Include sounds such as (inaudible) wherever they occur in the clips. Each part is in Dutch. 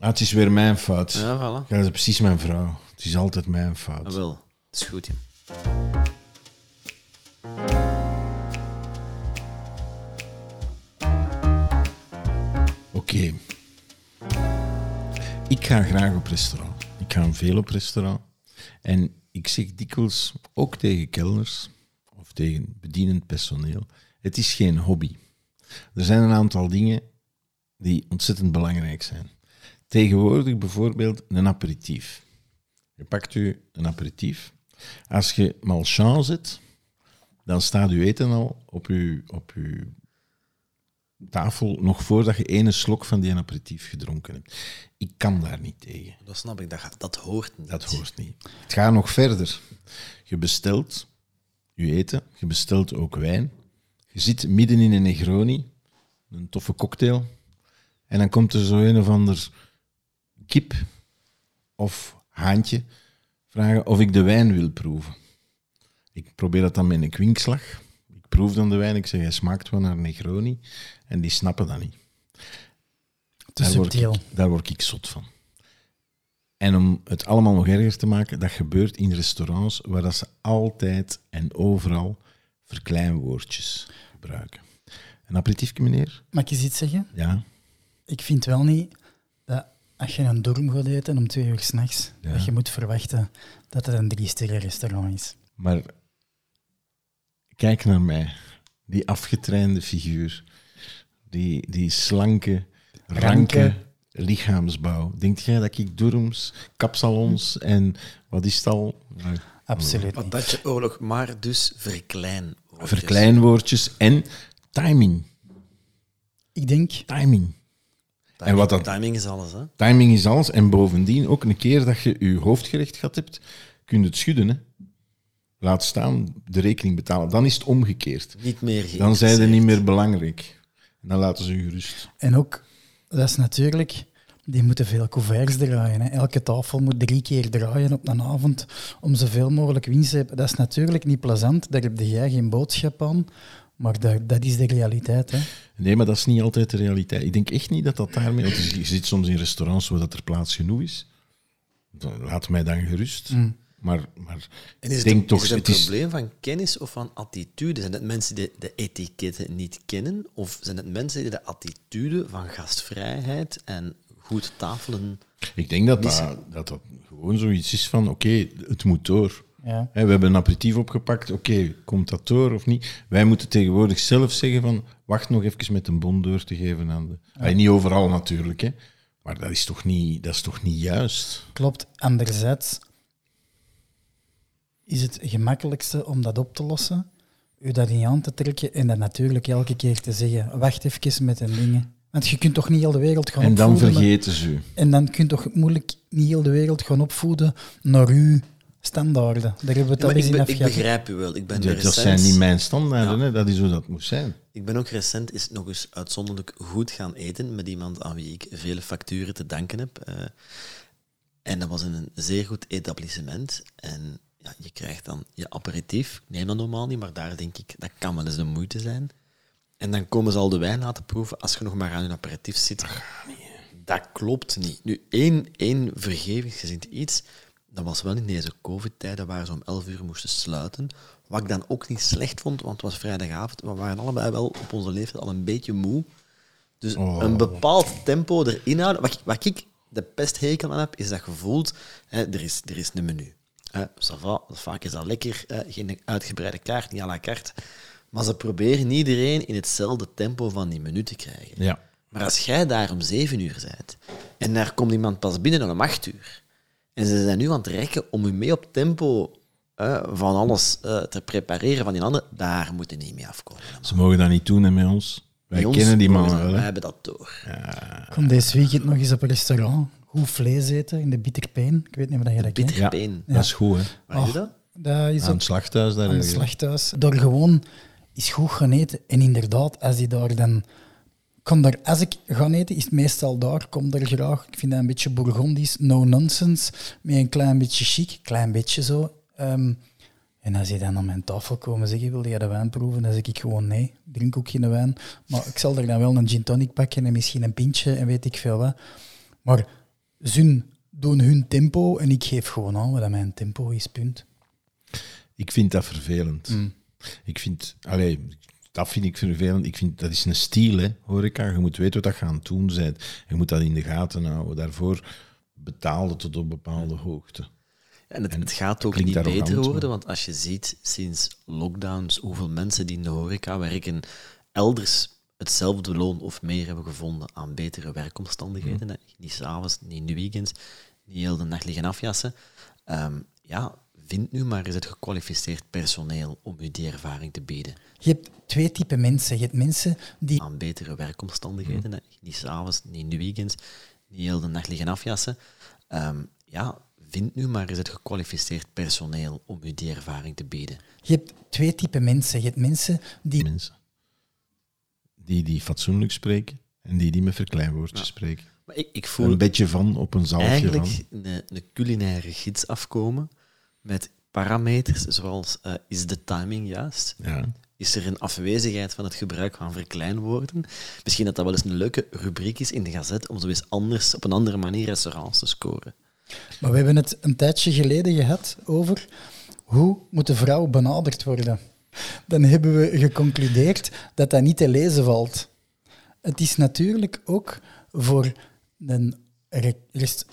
Ah, het is weer mijn fout. Ja, voilà. Ja, dat is precies mijn vrouw. Het is altijd mijn fout. Ah, wel. Het is goed, ja. Oké. Ik ga graag op restaurant. Ik ga veel op restaurant. En ik zeg dikwijls, ook tegen kelners of tegen bedienend personeel, het is geen hobby. Er zijn een aantal dingen die ontzettend belangrijk zijn. Tegenwoordig bijvoorbeeld een aperitief. Je pakt u een aperitief. Als je malchance zet, dan staat uw eten al op uw, op uw tafel nog voordat je ene slok van die aperitief gedronken hebt. Ik kan daar niet tegen. Dat snap ik, dat, gaat- dat hoort niet. Dat hoort niet. Het gaat nog verder. Je bestelt je eten, je bestelt ook wijn. Je zit midden in een Negroni, een toffe cocktail. En dan komt er zo een of ander kip of haantje vragen of ik de wijn wil proeven. Ik probeer dat dan met een kwinkslag. Ik proef dan de wijn, ik zeg, hij smaakt wel naar Negroni. En die snappen dat niet. Te Daar word, subtiel. ik, daar word ik zot van. En om het allemaal nog erger te maken, dat gebeurt in restaurants waar dat ze altijd en overal verkleinwoordjes gebruiken. Een aperitiefje, meneer? Mag ik eens iets zeggen? Ja. Ik vind wel niet als je een dorm gaat eten om twee uur s'nachts, Ja. dat je moet verwachten dat het een drie-sterren restaurant is. Maar kijk naar mij. Die afgetrainde figuur. Die, die slanke, ranke, Ranke. lichaamsbouw. Denkt jij dat ik dorms, kapsalons en wat is het al? Nou, Absoluut Wat niet. dat je oorlog, maar dus verklein. woordjes. verkleinwoordjes en timing. Ik denk, Timing. En wat dat, Timing is alles, hè. timing is alles. En bovendien, ook een keer dat je je hoofdgerecht gehad hebt, kun je het schudden. Hè? Laat staan, de rekening betalen. Dan is het omgekeerd. Niet meer Dan zijn ze niet meer belangrijk. En dan laten ze je gerust. en ook, dat is natuurlijk, die moeten veel couverts draaien. Hè. Elke tafel moet drie keer draaien op een avond om zoveel mogelijk winst te hebben. Dat is natuurlijk niet plezant, daar heb jij geen boodschap aan, maar dat, dat is de realiteit. Hè. Nee, maar dat is niet altijd de realiteit. Ik denk echt niet dat dat daarmee... Want je zit soms in restaurants waar dat er plaats genoeg is. Dan Laat mij dan gerust. Maar, maar En is het, denk toch... is het een het is- probleem van kennis of van attitude? Zijn het mensen die de etiketten niet kennen? Of zijn het mensen die de attitude van gastvrijheid en goed tafelen... Ik denk dat dat, dat, dat gewoon zoiets is van, oké, het moet door. Ja. We hebben een aperitief opgepakt, oké, komt dat door of niet? Wij moeten tegenwoordig zelf zeggen van, wacht nog even met een bon door te geven aan de... Niet overal natuurlijk, hè. Maar dat is toch niet, dat is toch niet juist? Klopt. Anderzijds is het gemakkelijkste om dat op te lossen, u dat niet aan te trekken en dat natuurlijk elke keer te zeggen, wacht even met een dingen. Want je kunt toch niet heel de wereld gaan En dan opvoeden... vergeten ze u. En dan kun je toch moeilijk niet heel de wereld gaan opvoeden naar uw standaarden. Daar hebben we het Ja, al maar eens ik, in begrijp u wel. Ik ben, Dat, recent, zijn niet mijn standaarden, hè. dat is hoe dat moet zijn. ik ben ook recent is nog eens uitzonderlijk goed gaan eten met iemand aan wie ik vele facturen te danken heb. eh. en dat was in een zeer goed etablissement. En ja, je krijgt dan je aperitief. Ik neem dat normaal niet, maar daar denk ik, dat kan wel eens de moeite zijn. En dan komen ze al de wijn laten proeven als je nog maar aan je aperitief zit. Dat klopt niet. Nu, één, één vergevingsgezind iets, dat was wel in deze covid-tijden waar ze om 11 uur moesten sluiten. Wat ik dan ook niet slecht vond, want het was vrijdagavond. We waren allebei wel op onze leeftijd al een beetje moe. Dus een bepaald tempo erin houden. Wat ik, wat ik de pesthekel aan heb, is dat hè, er, is, er is een menu. Hè, ça va, vaak is dat lekker, hè, geen uitgebreide kaart, niet à la carte. Maar ze proberen iedereen in hetzelfde tempo van die menu te krijgen. Ja. Maar als jij daar om zeven uur bent en daar komt iemand pas binnen om acht uur en ze zijn nu aan het rekken om u mee op tempo van alles eh, te prepareren van die anderen, daar moeten niet mee afkomen. Ze mogen dat niet doen hè, met ons. Wij ons kennen die mannen wel. Wij hè. hebben dat door. Ik kom deze weekend nog eens op een restaurant. Goed vlees eten in de Bitterpeen. Ik weet niet of je dat kent. Bitter Ja, been. dat is goed, hè. Waar is dat? Dat is Aan het slachthuis daar. aan het slachthuis. Door gewoon is goed gaan eten. En inderdaad, als die daar dan... Kom daar, als ik ga eten, is het meestal daar. Kom daar graag. Ik vind dat een beetje Bourgondisch. No nonsense. Met een klein beetje chic. Klein beetje zo. Ehm, en als je dan aan mijn tafel komen zeggen, wil je de wijn proeven? Dan zeg ik gewoon nee. Drink ook geen wijn. Maar ik zal er dan wel een gin tonic pakken en misschien een pintje en weet ik veel wat. Maar Ze doen hun tempo en ik geef gewoon aan wat mijn tempo is, punt. Ik vind dat vervelend. Mm. Ik vind, allee, dat vind ik vervelend. Ik vind dat is een stiel, hè, horeca. Je moet weten wat je aan het doen bent. Je moet dat in de gaten houden. Daarvoor betaalde tot op bepaalde hoogte. En het, En het gaat ook niet beter worden, want als je ziet sinds lockdowns hoeveel mensen die in de horeca werken elders hetzelfde loon of meer hebben gevonden aan betere werkomstandigheden. hè. Niet s'avonds, niet in de weekends, niet heel de nacht liggen afjassen. Ehm, ja, vind nu maar eens het gekwalificeerd personeel om u die ervaring te bieden. Je hebt twee typen mensen. Je hebt mensen die Aan betere werkomstandigheden. hè. Niet s'avonds, niet in de weekends, niet heel de nacht liggen afjassen. Ehm, ja, vind nu maar eens het gekwalificeerd personeel om u die ervaring te bieden. Je hebt twee typen mensen. Je hebt mensen die Mensen. Die die fatsoenlijk spreken en die die met verkleinwoordjes spreken. Maar ik, ik voel Een beetje van op een zalfje eigenlijk van. een, een culinaire gids afkomen met parameters zoals eh, is de timing juist? Ja. Is er een afwezigheid van het gebruik van verkleinwoorden? Misschien dat dat wel eens een leuke rubriek is in de gazet om zo eens anders, op een andere manier restaurants te scoren. Maar we hebben het een tijdje geleden gehad over hoe moet de vrouw benaderd worden. Dan hebben we geconcludeerd dat dat niet te lezen valt. Het is natuurlijk ook voor een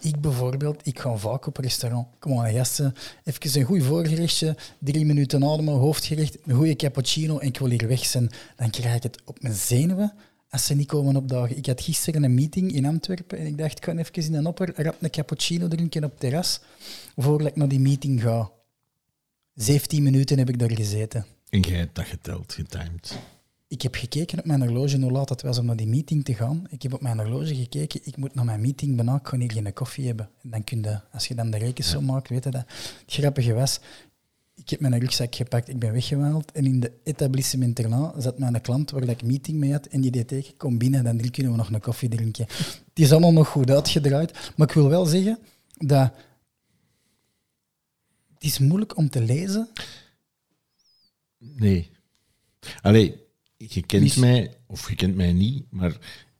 ik bijvoorbeeld, ik ga vaak op restaurant. Kom aan, gasten, even een goed voorgerechtje, drie minuten ademen, hoofdgerecht, een goede cappuccino en ik wil hier weg zijn. Dan krijg ik het op mijn zenuwen als ze niet komen opdagen. Ik had gisteren een meeting in Antwerpen en ik dacht, ik ga even in een opper rap een cappuccino drinken op het terras voordat ik naar die meeting ga. 17 minuten heb ik daar gezeten. En jij hebt dat geteld, getimed. Ik heb gekeken op mijn horloge hoe laat het was om naar die meeting te gaan. Ik heb op mijn horloge gekeken, ik moet naar mijn meeting bijna, ik hier geen koffie hebben. En dan kun je, als je dan de rekensom maakt, weet je dat. Het grappige was, ik heb mijn rugzak gepakt, ik ben weggewandeld en in de etablissement daarna zat mijn klant waar ik meeting mee had en die deed tegen, kom binnen, dan kunnen we nog een koffie drinken. Het is allemaal nog goed uitgedraaid, maar ik wil wel zeggen dat het is moeilijk om te lezen. Nee. Allee, je kent mij, of je kent mij niet, maar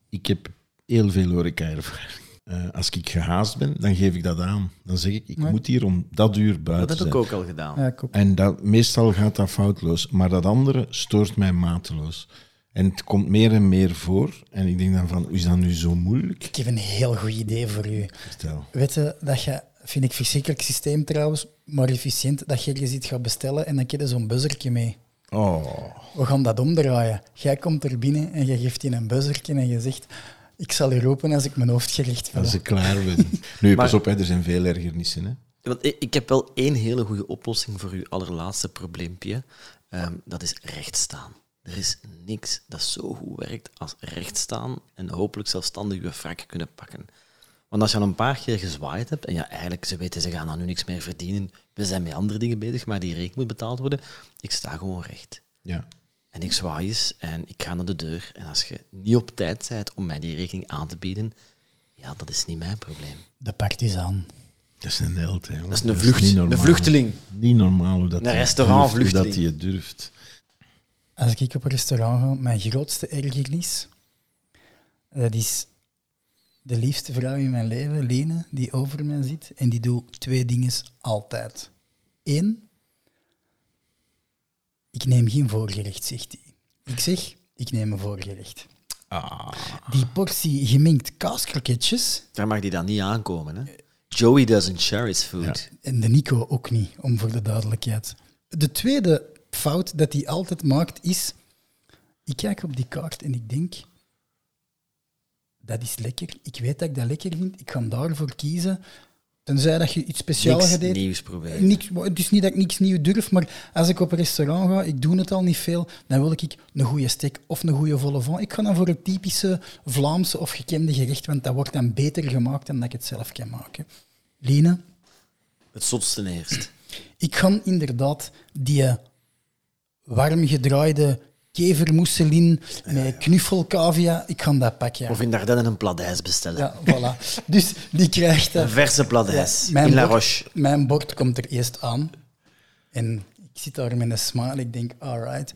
ik heb heel veel horeca-ervaring. Eh, als ik gehaast ben, dan geef ik dat aan. Dan zeg ik, ik Nee. moet hier om dat uur Dat buiten heb zijn. ik ook al gedaan. Ja, ik ook. En dat, meestal gaat dat foutloos. Maar dat andere stoort mij mateloos. En het komt meer en meer voor. En ik denk dan van, is dat nu zo moeilijk? Ik heb een heel goed idee voor u. Vertel. Weet je, dat je, vind ik verschrikkelijk systeem trouwens, maar efficiënt, dat je ergens iets gaat bestellen en dan krijg je zo'n buzzertje mee. Oh, We gaan dat omdraaien. Jij komt er binnen en je geeft in een buzzertje en je zegt, ik zal u roepen als ik mijn hoofdgerecht wil. als ik klaar ben. (laughs) Nu, Maar- pas op, hè, er zijn veel ergernissen. Hè. Want ik, ik heb wel één hele goede oplossing voor uw allerlaatste probleempje. Ehm, dat is rechtstaan. Er is niks dat zo goed werkt als rechtstaan en hopelijk zelfstandig uw frak kunnen pakken. Want als je al een paar keer gezwaaid hebt, en ja, eigenlijk, ze weten, ze gaan aan nu niks meer verdienen, we zijn met andere dingen bezig, maar die rekening moet betaald worden, ik sta gewoon recht. Ja. En ik zwaai eens en ik ga naar de deur. En als je niet op tijd bent om mij die rekening aan te bieden, ja, dat is niet mijn probleem. De partizaan. Dat is een held. Hè, Dat is een, vlucht, niet een vluchteling. Niet normaal hoe dat Een restaurantvluchteling. durft, hoe dat hij het durft. Als ik op een restaurant ga, mijn grootste ergernis, dat is de liefste vrouw in mijn leven, Lene, die over mij zit en die doet twee dingen altijd. Eén, ik neem geen voorgerecht, zegt hij. Ik zeg, ik neem een voorgerecht. Ah, Die portie gemengd kaaskroketjes, Daar mag die dan niet aankomen. Hè? Joey doesn't share his food. en de Nico ook niet, om voor de duidelijkheid. De tweede fout dat hij altijd maakt is, ik kijk op die kaart en ik denk, dat is lekker. Ik weet dat ik dat lekker vind. Ik ga daarvoor kiezen. Tenzij dat je iets speciaals Niks gaat eten. nieuws proberen. Niks, het is niet dat ik niks nieuw durf, maar als ik op een restaurant ga, ik doe het al niet veel, dan wil ik een goede steak of een goede volle van. Ik ga dan voor het typische Vlaamse of gekende gerecht, want dat wordt dan beter gemaakt dan dat ik het zelf kan maken. Line, Het zotste eerst. ik ga inderdaad die warm gedraaide kevermousseline met knuffelcavia, ik ga dat pakken. Of in Dardenne een pladijs bestellen. Ja, voilà. Dus die krijgt Een dat. verse pladijs. Ja, mijn in La bord- Roche. Mijn bord komt er eerst aan. En ik zit daar met een smile. Ik denk, alright.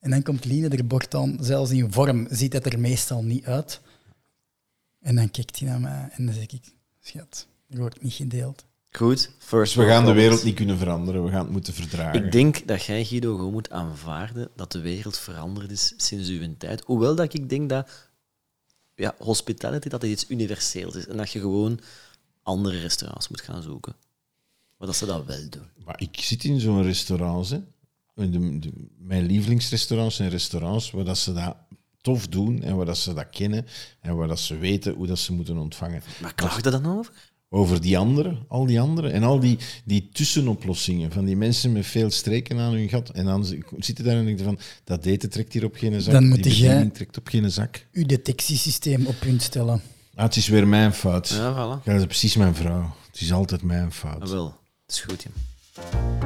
En dan komt Line er bord aan. Zelfs in vorm ziet het er meestal niet uit. En dan kijkt hij naar mij en dan zeg ik, Schat, er wordt niet gedeeld. Goed, first Dus we gaan de wereld niet kunnen veranderen, we gaan het moeten verdragen. Ik denk dat jij, Guido, gewoon moet aanvaarden dat de wereld veranderd is sinds uw tijd. Hoewel dat ik denk dat ja, hospitality dat iets universeels is. En dat je gewoon andere restaurants moet gaan zoeken. Maar dat ze dat wel doen. Maar ik zit in zo'n restaurant. Hè. In de, de- mijn lievelingsrestaurants zijn restaurants waar dat ze dat tof doen en waar dat ze dat kennen en waar dat ze weten hoe dat ze moeten ontvangen. Maar klaag je dan over? Over die anderen, al die anderen en al die, die tussenoplossingen van die mensen met veel streken aan hun gat. En dan zitten daar en denk je van, dat eten trekt hier op geen zak, Dan die moet jij- bediening trekt op geen zak. Uw detectiesysteem op punt stellen. Ah, het is weer mijn fout. Ja, voilà. Ja, dat is precies mijn vrouw. Het is altijd mijn fout. Ah, wel, dat is goed, ja.